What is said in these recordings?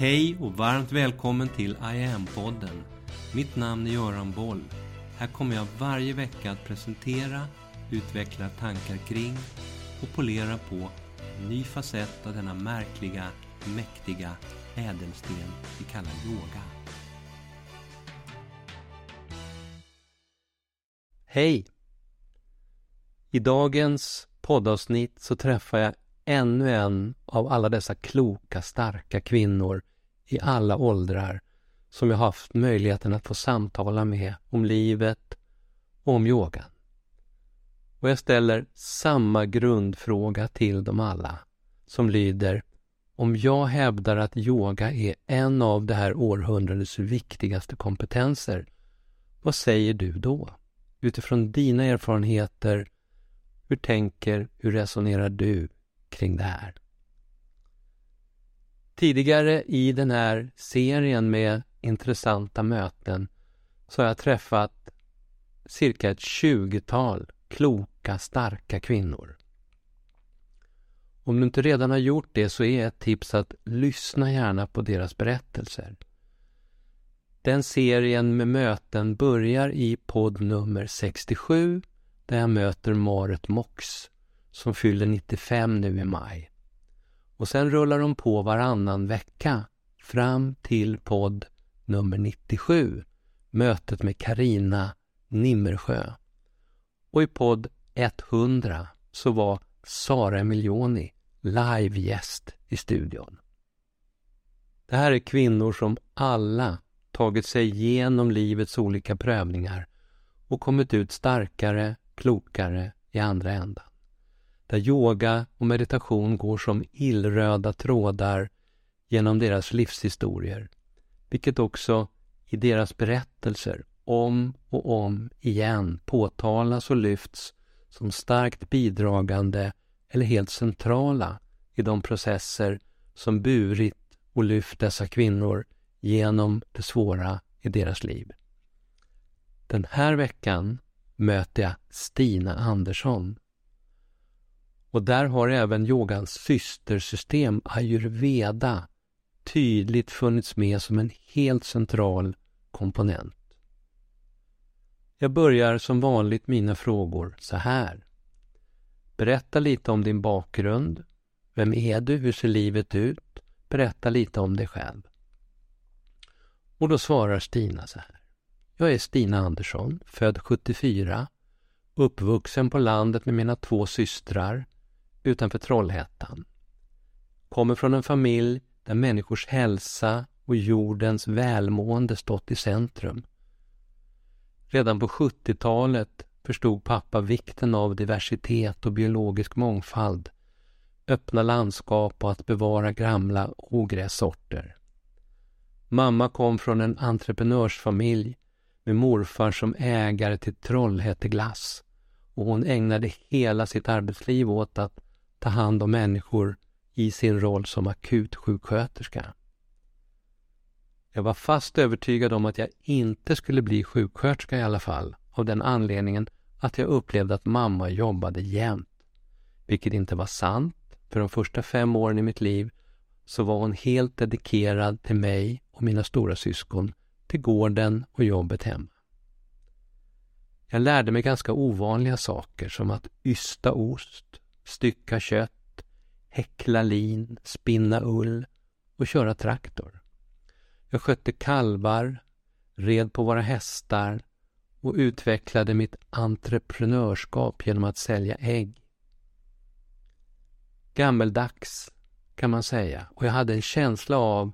Hej och varmt välkommen till I am-podden. Mitt namn är Göran Boll. Här kommer jag varje vecka att presentera, utveckla tankar kring och polera på en ny facett av denna märkliga, mäktiga ädelsten vi kallar yoga. Hej! I dagens poddavsnitt så träffar jag ännu en av alla dessa kloka, starka kvinnor i alla åldrar som jag haft möjligheten att få samtala med om livet och om yogan. Och jag ställer samma grundfråga till dem alla som lyder om jag hävdar att yoga är en av det här århundradets viktigaste kompetenser, vad säger du då? Utifrån dina erfarenheter, hur tänker, hur resonerar du kring det här? Tidigare i den här serien med intressanta möten så har jag träffat cirka ett tjugotal kloka, starka kvinnor. Om du inte redan har gjort det så är ett tips att lyssna gärna på deras berättelser. Den serien med möten börjar i podd nummer 67 där jag möter Marit Mox som fyller 95 nu i maj. Och sen rullar de på varannan vecka fram till podd nummer 97, mötet med Karina Nimmersjö. Och i podd 100 så var Sara Emilioni livegäst i studion. Det här är kvinnor som alla tagit sig igenom livets olika prövningar och kommit ut starkare, klokare i andra ändan. Där yoga och meditation går som illröda trådar genom deras livshistorier, vilket också i deras berättelser om och om igen påtalas och lyfts som starkt bidragande eller helt centrala i de processer som burit och lyft dessa kvinnor genom det svåra i deras liv. Den här veckan möter jag Stina Andersson. Och där har även yogans systersystem ayurveda tydligt funnits med som en helt central komponent. Jag börjar som vanligt mina frågor så här. Berätta lite om din bakgrund. Vem är du? Hur ser livet ut? Berätta lite om dig själv. Och då svarar Stina så här. Jag är Stina Andersson, född 74, uppvuxen på landet med mina två systrar utanför Trollhättan. Kommer från en familj där människors hälsa och jordens välmående stått i centrum. Redan på 70-talet förstod pappa vikten av diversitet och biologisk mångfald, öppna landskap och att bevara gamla ogrässorter. Mamma kom från en entreprenörsfamilj med morfar som ägare till Trollhätte Glass och hon ägnade hela sitt arbetsliv åt att ta hand om människor i sin roll som akutsjuksköterska. Jag var fast övertygad om att jag inte skulle bli sjuksköterska i alla fall, av den anledningen att jag upplevde att mamma jobbade jämt. Vilket inte var sant, för de första fem åren i mitt liv så var hon helt dedikerad till mig och mina stora syskon, till gården och jobbet hemma. Jag lärde mig ganska ovanliga saker som att ysta ost, stycka kött, häckla lin, spinna ull och köra traktor. Jag skötte kalvar, red på våra hästar och utvecklade mitt entreprenörskap genom att sälja ägg. Gammeldags, kan man säga, och jag hade en känsla av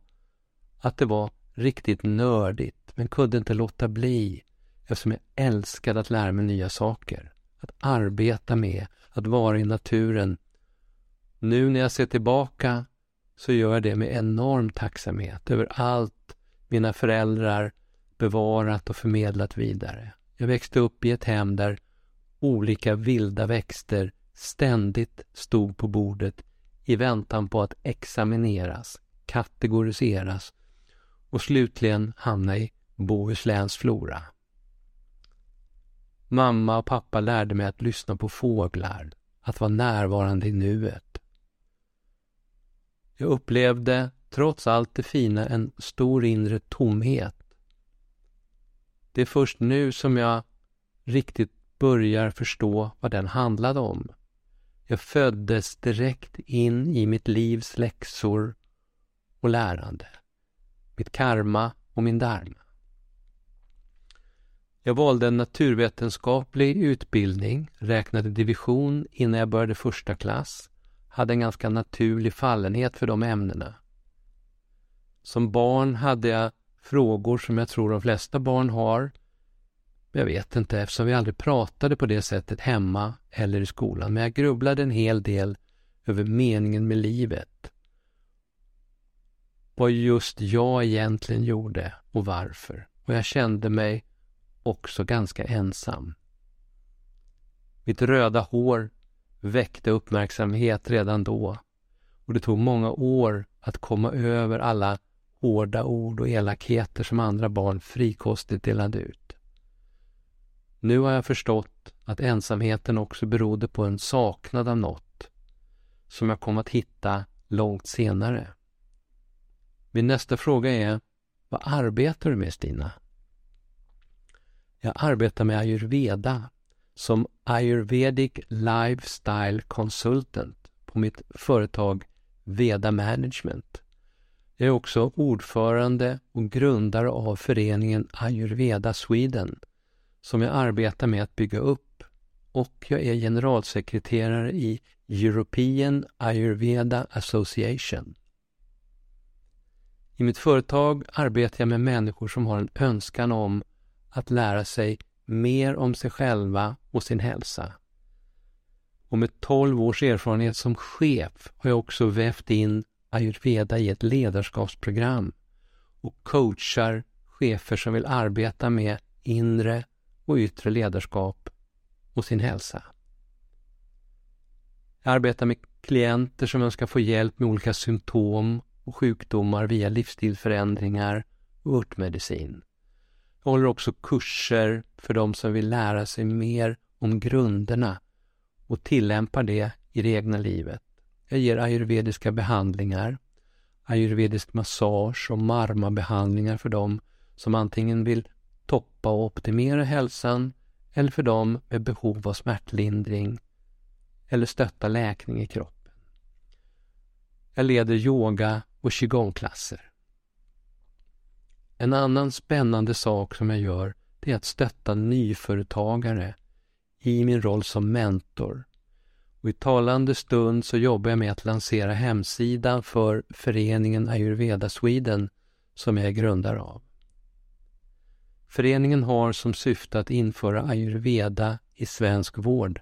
att det var riktigt nördigt, men kunde inte låta bli eftersom jag älskade att lära mig nya saker. Att arbeta med, att vara i naturen. Nu när jag ser tillbaka så gör jag det med enorm tacksamhet över allt mina föräldrar bevarat och förmedlat vidare. Jag växte upp i ett hem där olika vilda växter ständigt stod på bordet i väntan på att examineras, kategoriseras och slutligen hamna i Bohusläns flora. Mamma och pappa lärde mig att lyssna på fåglar, att vara närvarande i nuet. Jag upplevde trots allt det fina en stor inre tomhet. Det är först nu som jag riktigt börjar förstå vad den handlade om. Jag föddes direkt in i mitt livs läxor och lärande. Mitt karma och min dharma. Jag valde en naturvetenskaplig utbildning, räknade division innan jag började första klass, hade en ganska naturlig fallenhet för de ämnena. Som barn hade jag frågor som jag tror de flesta barn har. Jag vet inte eftersom vi aldrig pratade på det sättet hemma eller i skolan, men jag grubblade en hel del över meningen med livet. Vad just jag egentligen gjorde och varför. Och jag kände mig också ganska ensam. Mitt röda hår väckte uppmärksamhet redan då och det tog många år att komma över alla hårda ord och elakheter som andra barn frikostigt delade ut. Nu har jag förstått att ensamheten också berodde på en saknad av något som jag kom att hitta långt senare. Min nästa fråga är, vad arbetar du med Stina? Jag arbetar med ayurveda som ayurvedic lifestyle consultant på mitt företag Veda Management. Jag är också ordförande och grundare av föreningen Ayurveda Sweden som jag arbetar med att bygga upp och jag är generalsekreterare i European Ayurveda Association. I mitt företag arbetar jag med människor som har en önskan om att lära sig mer om sig själva och sin hälsa. Och med 12 års erfarenhet som chef har jag också vävt in ayurveda i ett ledarskapsprogram och coachar chefer som vill arbeta med inre och yttre ledarskap och sin hälsa. Jag arbetar med klienter som önskar få hjälp med olika symptom och sjukdomar via livsstilsförändringar och örtmedicin. Jag håller också kurser för de som vill lära sig mer om grunderna och tillämpa det i det egna livet. Jag ger ayurvediska behandlingar, ayurvedisk massage och marmabehandlingar för dem som antingen vill toppa och optimera hälsan eller för dem med behov av smärtlindring eller stötta läkning i kroppen. Jag leder yoga och qigongklasser. En annan spännande sak som jag gör det är att stötta nyföretagare i min roll som mentor. Och I talande stund så jobbar jag med att lansera hemsidan för föreningen Ayurveda Sweden som jag är grundare av. Föreningen har som syfte att införa ayurveda i svensk vård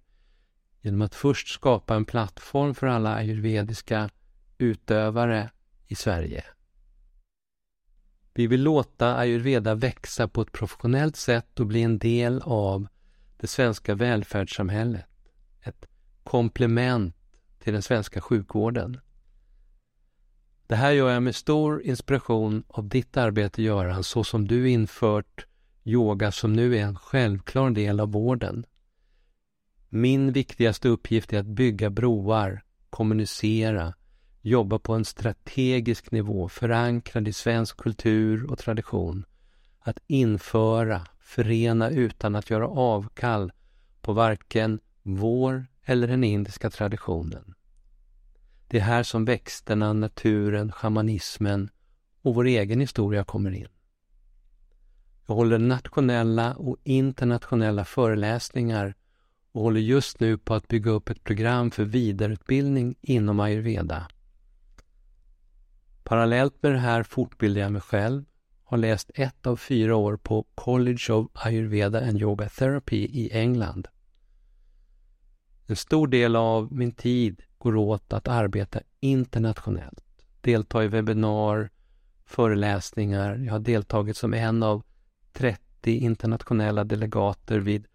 genom att först skapa en plattform för alla ayurvediska utövare i Sverige. Vi vill låta ayurveda växa på ett professionellt sätt och bli en del av det svenska välfärdssamhället. Ett komplement till den svenska sjukvården. Det här gör jag med stor inspiration av ditt arbete Göran, så som du infört yoga som nu är en självklar del av vården. Min viktigaste uppgift är att bygga broar, kommunicera, jobba på en strategisk nivå förankrad i svensk kultur och tradition. Att införa, förena utan att göra avkall på varken vår eller den indiska traditionen. Det är här som växterna, naturen, shamanismen och vår egen historia kommer in. Jag håller nationella och internationella föreläsningar och håller just nu på att bygga upp ett program för vidareutbildning inom ayurveda. Parallellt med det här fortbildar jag mig själv, har läst ett av fyra år på College of Ayurveda and Yoga Therapy i England. En stor del av min tid går åt att arbeta internationellt, delta i webbinar, föreläsningar. Jag har deltagit som en av 30 internationella delegater vid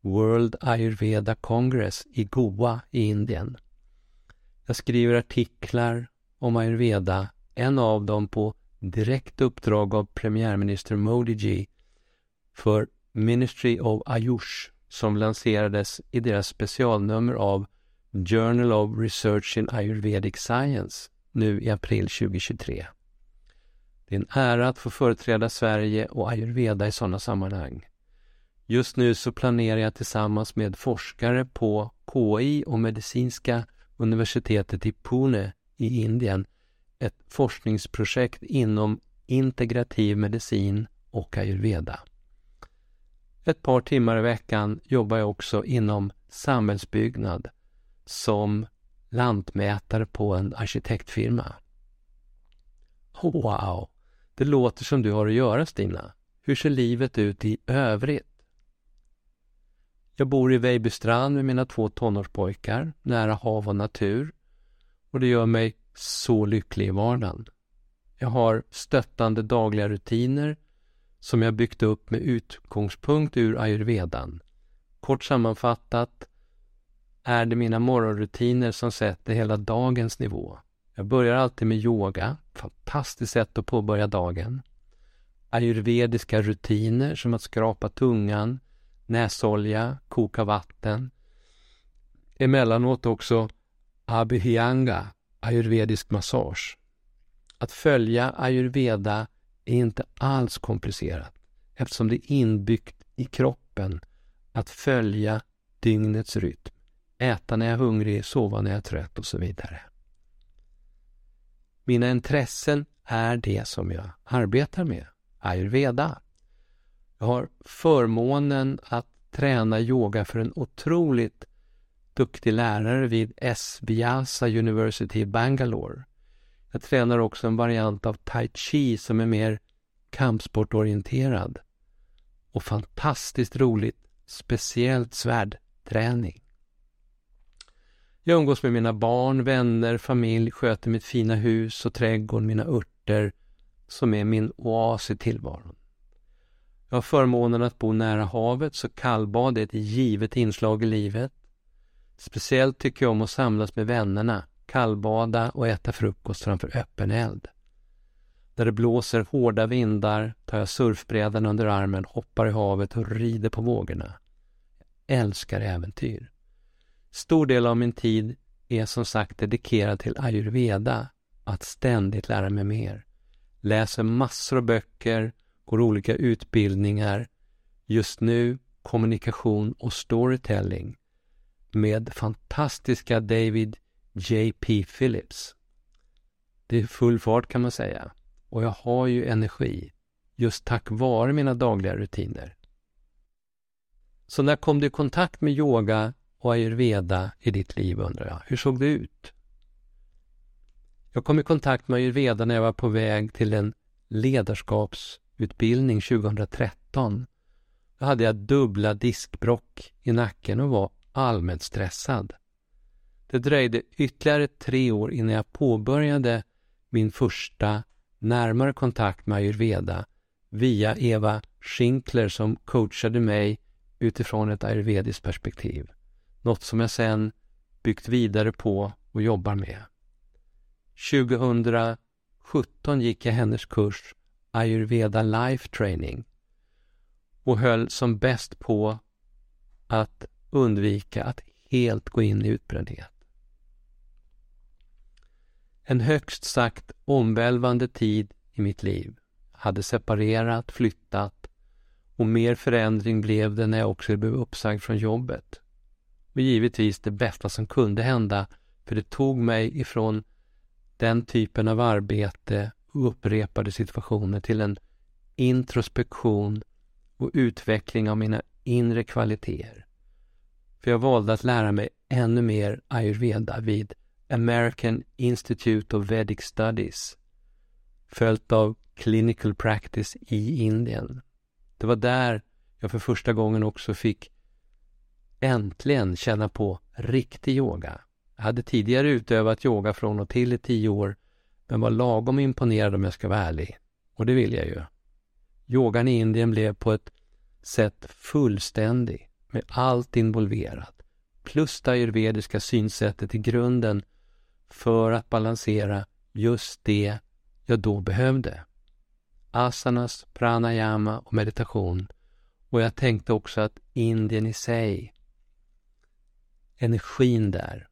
World Ayurveda Congress i Goa i Indien. Jag skriver artiklar om ayurveda en av dem på direkt uppdrag av premiärminister Modi för Ministry of Ayush som lanserades i deras specialnummer av Journal of Research in Ayurvedic Science nu i april 2023. Det är en ära att få företräda Sverige och ayurveda i sådana sammanhang. Just nu så planerar jag tillsammans med forskare på KI och medicinska universitetet i Pune i Indien ett forskningsprojekt inom integrativ medicin och ayurveda. Ett par timmar i veckan jobbar jag också inom samhällsbyggnad som lantmätare på en arkitektfirma. Wow! Det låter som du har att göra, Stina. Hur ser livet ut i övrigt? Jag bor i Vejbystrand med mina två tonårspojkar, nära hav och natur. Och det gör mig så lycklig i vardagen. Jag har stöttande dagliga rutiner som jag byggt upp med utgångspunkt ur ayurvedan. Kort sammanfattat är det mina morgonrutiner som sätter hela dagens nivå. Jag börjar alltid med yoga, fantastiskt sätt att påbörja dagen. Ayurvediska rutiner som att skrapa tungan, näsolja, koka vatten. Emellanåt också abhyanga, ayurvedisk massage. Att följa ayurveda är inte alls komplicerat eftersom det är inbyggt i kroppen att följa dygnets rytm. Äta när jag är hungrig, sova när jag är trött och så vidare. Mina intressen är det som jag arbetar med, ayurveda. Jag har förmånen att träna yoga för en otroligt duktig lärare vid S. Vyasa University i Bangalore. Jag tränar också en variant av tai chi som är mer kampsportorienterad och fantastiskt roligt, speciellt svärdträning. Jag umgås med mina barn, vänner, familj, sköter mitt fina hus och trädgård, mina örter, som är min oas i tillvaron. Jag har förmånen att bo nära havet, så kallbad är ett givet inslag i livet. Speciellt tycker jag om att samlas med vännerna, kallbada och äta frukost framför öppen eld. Där det blåser hårda vindar tar jag surfbrädan under armen, hoppar i havet och rider på vågorna. Jag älskar äventyr. Stor del av min tid är som sagt dedikerad till ayurveda, att ständigt lära mig mer. Läser massor av böcker, går olika utbildningar. Just nu kommunikation och storytelling med fantastiska David J.P. Phillips. Det är full fart kan man säga. Och jag har ju energi just tack vare mina dagliga rutiner. Så när kom du i kontakt med yoga och ayurveda i ditt liv undrar jag? Hur såg det ut? Jag kom i kontakt med ayurveda när jag var på väg till en ledarskapsutbildning 2013. Då hade jag dubbla diskbrock i nacken och var allmänt stressad. Det dröjde ytterligare tre år innan jag påbörjade min första närmare kontakt med ayurveda via Eva Schinkler som coachade mig utifrån ett ayurvediskt perspektiv. Något som jag sen byggt vidare på och jobbar med. 2017 gick jag hennes kurs Ayurveda Life Training och höll som bäst på att undvika att helt gå in i utbrändhet. En högst sagt omvälvande tid i mitt liv. Hade separerat, flyttat och mer förändring blev det när jag också blev uppsagd från jobbet. Och givetvis det bästa som kunde hända, för det tog mig ifrån den typen av arbete och upprepade situationer till en introspektion och utveckling av mina inre kvaliteter. För jag valde att lära mig ännu mer ayurveda vid American Institute of Vedic Studies följt av Clinical Practice i Indien. Det var där jag för första gången också fick äntligen känna på riktig yoga. Jag hade tidigare utövat yoga från och till i tio år men var lagom imponerad om jag ska vara ärlig. Och det vill jag ju. Yogan i Indien blev på ett sätt fullständig med allt involverat plus det ayurvediska synsättet i grunden för att balansera just det jag då behövde. Asanas, pranayama och meditation. Och jag tänkte också att Indien i sig, energin där,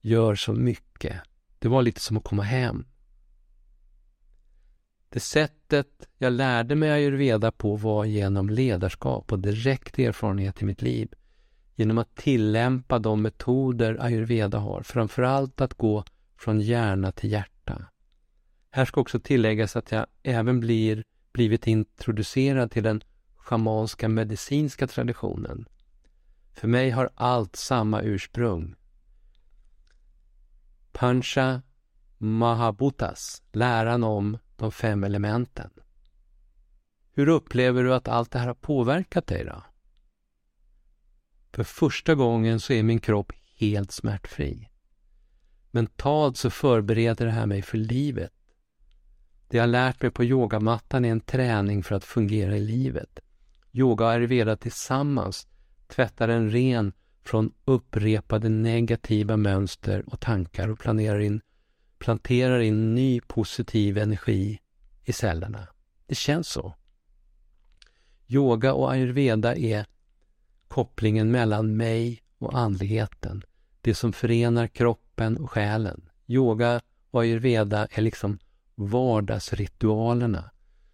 gör så mycket. Det var lite som att komma hem. Det sättet jag lärde mig ayurveda på var genom ledarskap och direkt erfarenhet i mitt liv. Genom att tillämpa de metoder ayurveda har, framförallt att gå från hjärna till hjärta. Här ska också tilläggas att jag även blir, blivit introducerad till den schamanska medicinska traditionen. För mig har allt samma ursprung. Pancha mahabutas, läran om de fem elementen. Hur upplever du att allt det här har påverkat dig då? För första gången så är min kropp helt smärtfri. Mentalt så förbereder det här mig för livet. Det jag lärt mig på yogamattan är en träning för att fungera i livet. Yoga och ayurveda tillsammans tvättar en ren från upprepade negativa mönster och tankar och planerar in, planterar in ny positiv energi i cellerna. Det känns så. Yoga och ayurveda är kopplingen mellan mig och andligheten. Det som förenar kroppen och själen. Yoga och ayurveda är liksom vardagsritualerna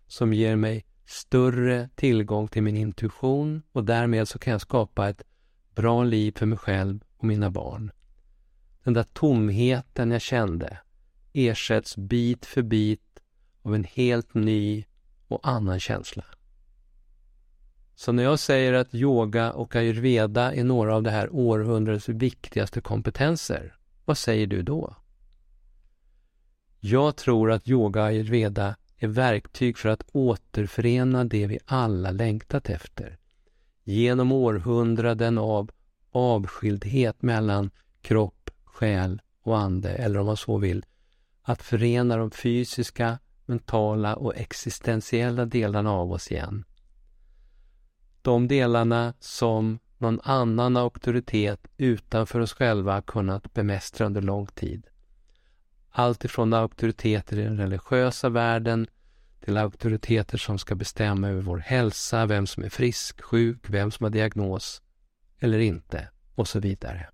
som ger mig större tillgång till min intuition och därmed så kan jag skapa ett bra liv för mig själv och mina barn. Den där tomheten jag kände ersätts bit för bit av en helt ny och annan känsla. Så när jag säger att yoga och ayurveda är några av det här århundradets viktigaste kompetenser, vad säger du då? Jag tror att yoga och ayurveda är verktyg för att återförena det vi alla längtat efter. Genom århundraden av avskildhet mellan kropp, själ och ande, eller om man så vill, att förena de fysiska, mentala och existentiella delarna av oss igen. De delarna som någon annan auktoritet utanför oss själva kunnat bemästra under lång tid. Allt ifrån auktoriteter i den religiösa världen till auktoriteter som ska bestämma över vår hälsa, vem som är frisk, sjuk, vem som har diagnos eller inte och så vidare.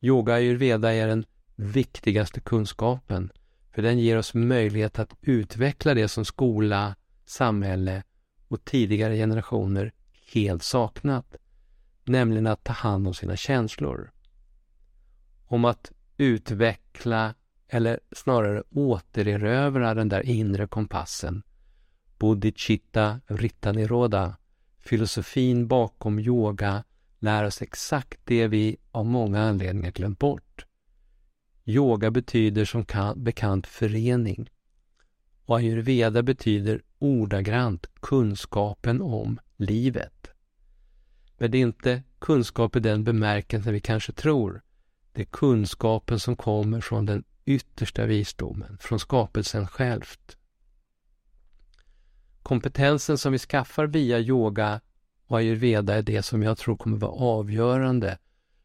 Yoga ayurveda är en viktigaste kunskapen för den ger oss möjlighet att utveckla det som skola, samhälle och tidigare generationer helt saknat, nämligen att ta hand om sina känslor. Om att utveckla eller snarare återerövra den där inre kompassen. Bodhicitta Rittaniroda, filosofin bakom yoga, lär oss exakt det vi av många anledningar glömt bort. Yoga betyder som bekant förening och ayurveda betyder ordagrant kunskapen om livet. Men det är inte kunskap i den bemärkelsen vi kanske tror. Det är kunskapen som kommer från den yttersta visdomen, från skapelsen självt. Kompetensen som vi skaffar via yoga och ayurveda är det som jag tror kommer vara avgörande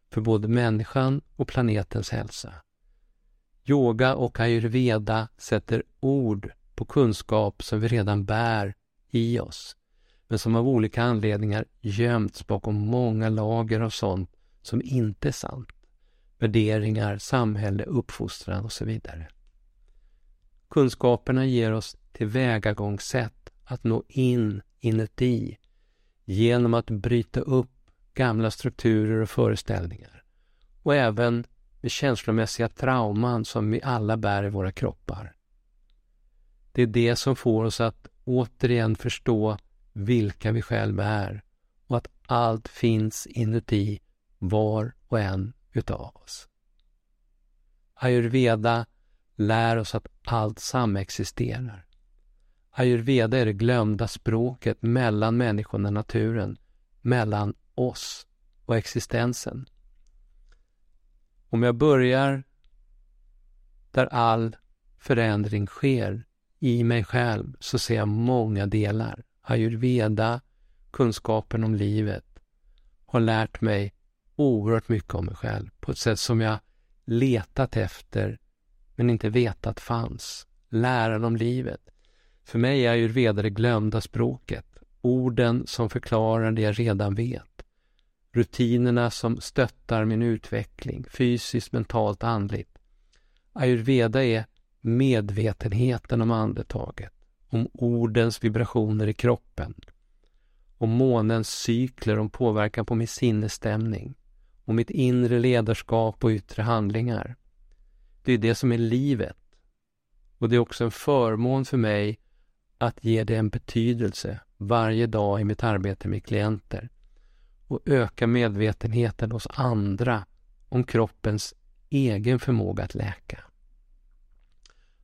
för både människan och planetens hälsa. Yoga och ayurveda sätter ord på kunskap som vi redan bär i oss, men som av olika anledningar gömts bakom många lager av sånt som inte är sant värderingar, samhälle, uppfostran och så vidare. Kunskaperna ger oss tillvägagångssätt att nå in inuti genom att bryta upp gamla strukturer och föreställningar och även med känslomässiga trauman som vi alla bär i våra kroppar. Det är det som får oss att återigen förstå vilka vi själva är och att allt finns inuti var och en utav oss. Ayurveda lär oss att allt samexisterar. Ayurveda är det glömda språket mellan människan och naturen, mellan oss och existensen. Om jag börjar där all förändring sker i mig själv så ser jag många delar. Ayurveda, kunskapen om livet, har lärt mig oerhört mycket om mig själv på ett sätt som jag letat efter men inte vetat fanns. Läran om livet. För mig är ayurveda det glömda språket. Orden som förklarar det jag redan vet. Rutinerna som stöttar min utveckling, fysiskt, mentalt, andligt. Ayurveda är medvetenheten om andetaget, om ordens vibrationer i kroppen, om månens cykler, om påverkan på min sinnesstämning, om mitt inre ledarskap och yttre handlingar. Det är det som är livet. Och det är också en förmån för mig att ge det en betydelse varje dag i mitt arbete med klienter och öka medvetenheten hos andra om kroppens egen förmåga att läka.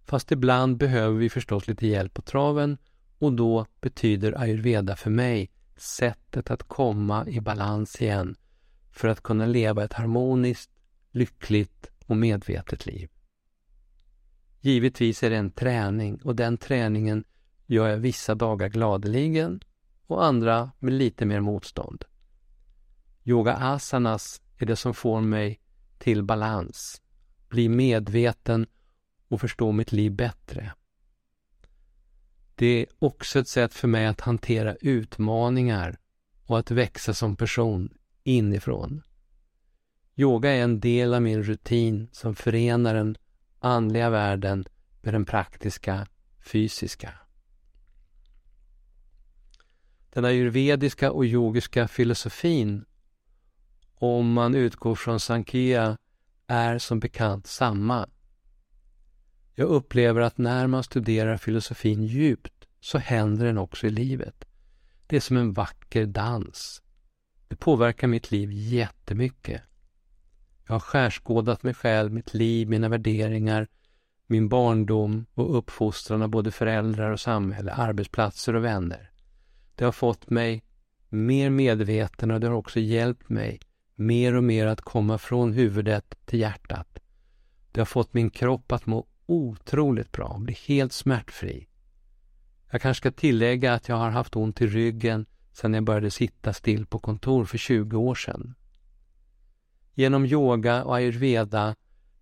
Fast ibland behöver vi förstås lite hjälp på traven och då betyder ayurveda för mig sättet att komma i balans igen för att kunna leva ett harmoniskt, lyckligt och medvetet liv. Givetvis är det en träning och den träningen gör jag vissa dagar gladeligen och andra med lite mer motstånd. Yoga asanas är det som får mig till balans, bli medveten och förstå mitt liv bättre. Det är också ett sätt för mig att hantera utmaningar och att växa som person inifrån. Yoga är en del av min rutin som förenar den andliga världen med den praktiska, fysiska. Den ayurvediska och yogiska filosofin, om man utgår från Sankhya, är som bekant samma. Jag upplever att när man studerar filosofin djupt så händer den också i livet. Det är som en vacker dans. Det påverkar mitt liv jättemycket. Jag har skärskådat mig själv, mitt liv, mina värderingar, min barndom och uppfostran av både föräldrar och samhälle, arbetsplatser och vänner. Det har fått mig mer medveten och det har också hjälpt mig mer och mer att komma från huvudet till hjärtat. Det har fått min kropp att må otroligt bra, och bli helt smärtfri. Jag kanske ska tillägga att jag har haft ont i ryggen sedan jag började sitta still på kontor för 20 år sedan. Genom yoga och ayurveda,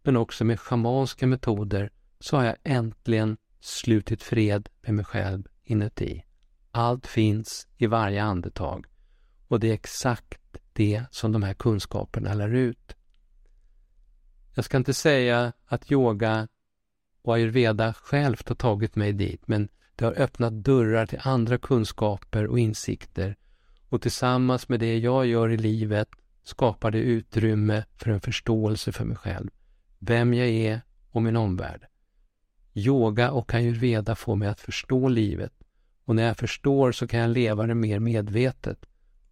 men också med schamanska metoder, så har jag äntligen slutit fred med mig själv inuti. Allt finns i varje andetag och det är exakt det som de här kunskaperna lär ut. Jag ska inte säga att yoga och ayurveda självt har tagit mig dit, men det har öppnat dörrar till andra kunskaper och insikter och tillsammans med det jag gör i livet skapar det utrymme för en förståelse för mig själv, vem jag är och min omvärld. Yoga och ayurveda får mig att förstå livet och när jag förstår så kan jag leva det mer medvetet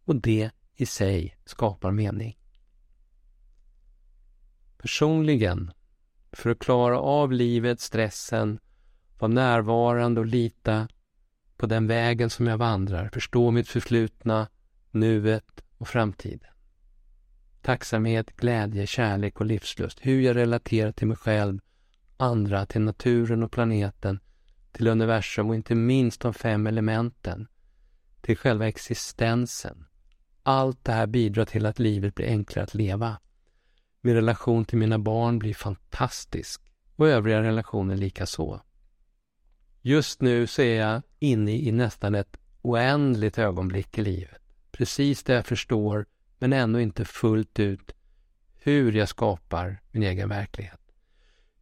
och det i sig skapar mening. Personligen, för att klara av livet, stressen, vara närvarande och lita på den vägen som jag vandrar, förstå mitt förflutna, nuet och framtiden. Tacksamhet, glädje, kärlek och livslust. Hur jag relaterar till mig själv, andra, till naturen och planeten, till universum och inte minst de fem elementen, till själva existensen. Allt det här bidrar till att livet blir enklare att leva. Min relation till mina barn blir fantastisk och övriga relationer lika så. Just nu så är jag inne i nästan ett oändligt ögonblick i livet. Precis där jag förstår, men ännu inte fullt ut, hur jag skapar min egen verklighet.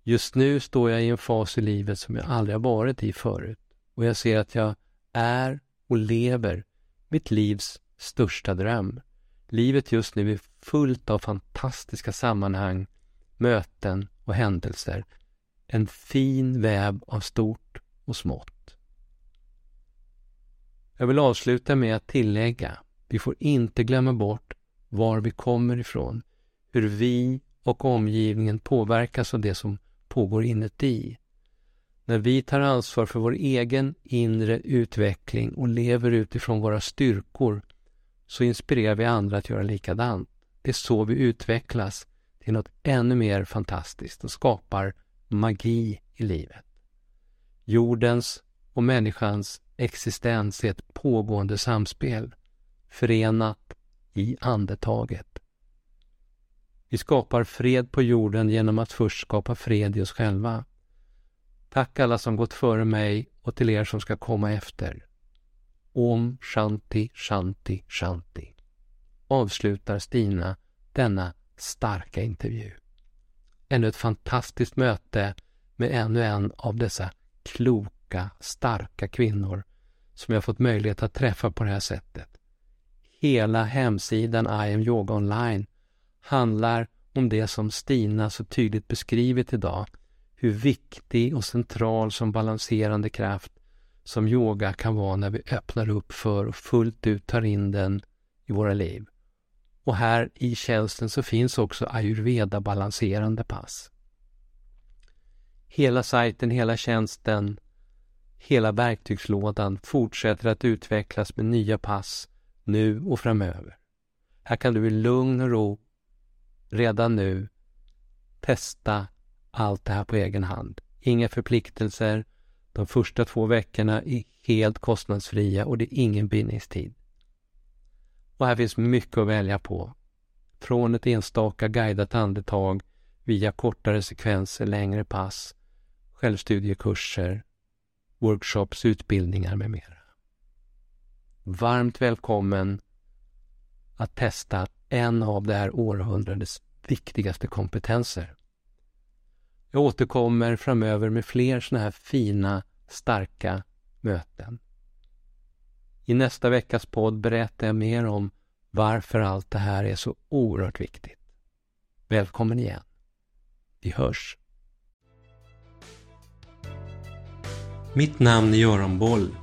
Just nu står jag i en fas i livet som jag aldrig har varit i förut och jag ser att jag är och lever mitt livs största dröm. Livet just nu är fullt av fantastiska sammanhang, möten och händelser. En fin väv av stort och smått. Jag vill avsluta med att tillägga, vi får inte glömma bort var vi kommer ifrån, hur vi och omgivningen påverkas av det som pågår inuti. När vi tar ansvar för vår egen inre utveckling och lever utifrån våra styrkor så inspirerar vi andra att göra likadant. Det är så vi utvecklas till något ännu mer fantastiskt och skapar magi i livet. Jordens och människans existens är ett pågående samspel, förenat i andetaget. Vi skapar fred på jorden genom att först skapa fred i oss själva. Tack alla som gått före mig och till er som ska komma efter. Om Shanti Shanti Shanti avslutar Stina denna starka intervju. Ännu ett fantastiskt möte med ännu en av dessa kloka, starka kvinnor som jag fått möjlighet att träffa på det här sättet. Hela hemsidan I am yoga online handlar om det som Stina så tydligt beskrivit idag, hur viktig och central som balanserande kraft som yoga kan vara när vi öppnar upp för och fullt ut tar in den i våra liv. Och här i tjänsten så finns också ayurveda-balanserande pass. Hela sajten, hela tjänsten, hela verktygslådan fortsätter att utvecklas med nya pass nu och framöver. Här kan du i lugn och ro redan nu testa allt det här på egen hand. Inga förpliktelser. De första två veckorna är helt kostnadsfria och det är ingen bindningstid. Och här finns mycket att välja på. Från ett enstaka guidat andetag via kortare sekvenser, längre pass, självstudiekurser, workshops, utbildningar med mera. Varmt välkommen att testa en av det här århundradets viktigaste kompetenser. Jag återkommer framöver med fler sådana här fina, starka möten. I nästa veckas podd berättar jag mer om varför allt det här är så oerhört viktigt. Välkommen igen. Vi hörs. Mitt namn är Göran Boll.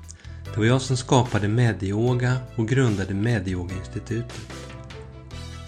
Det var jag som skapade Medioga och grundade Medioga-institutet.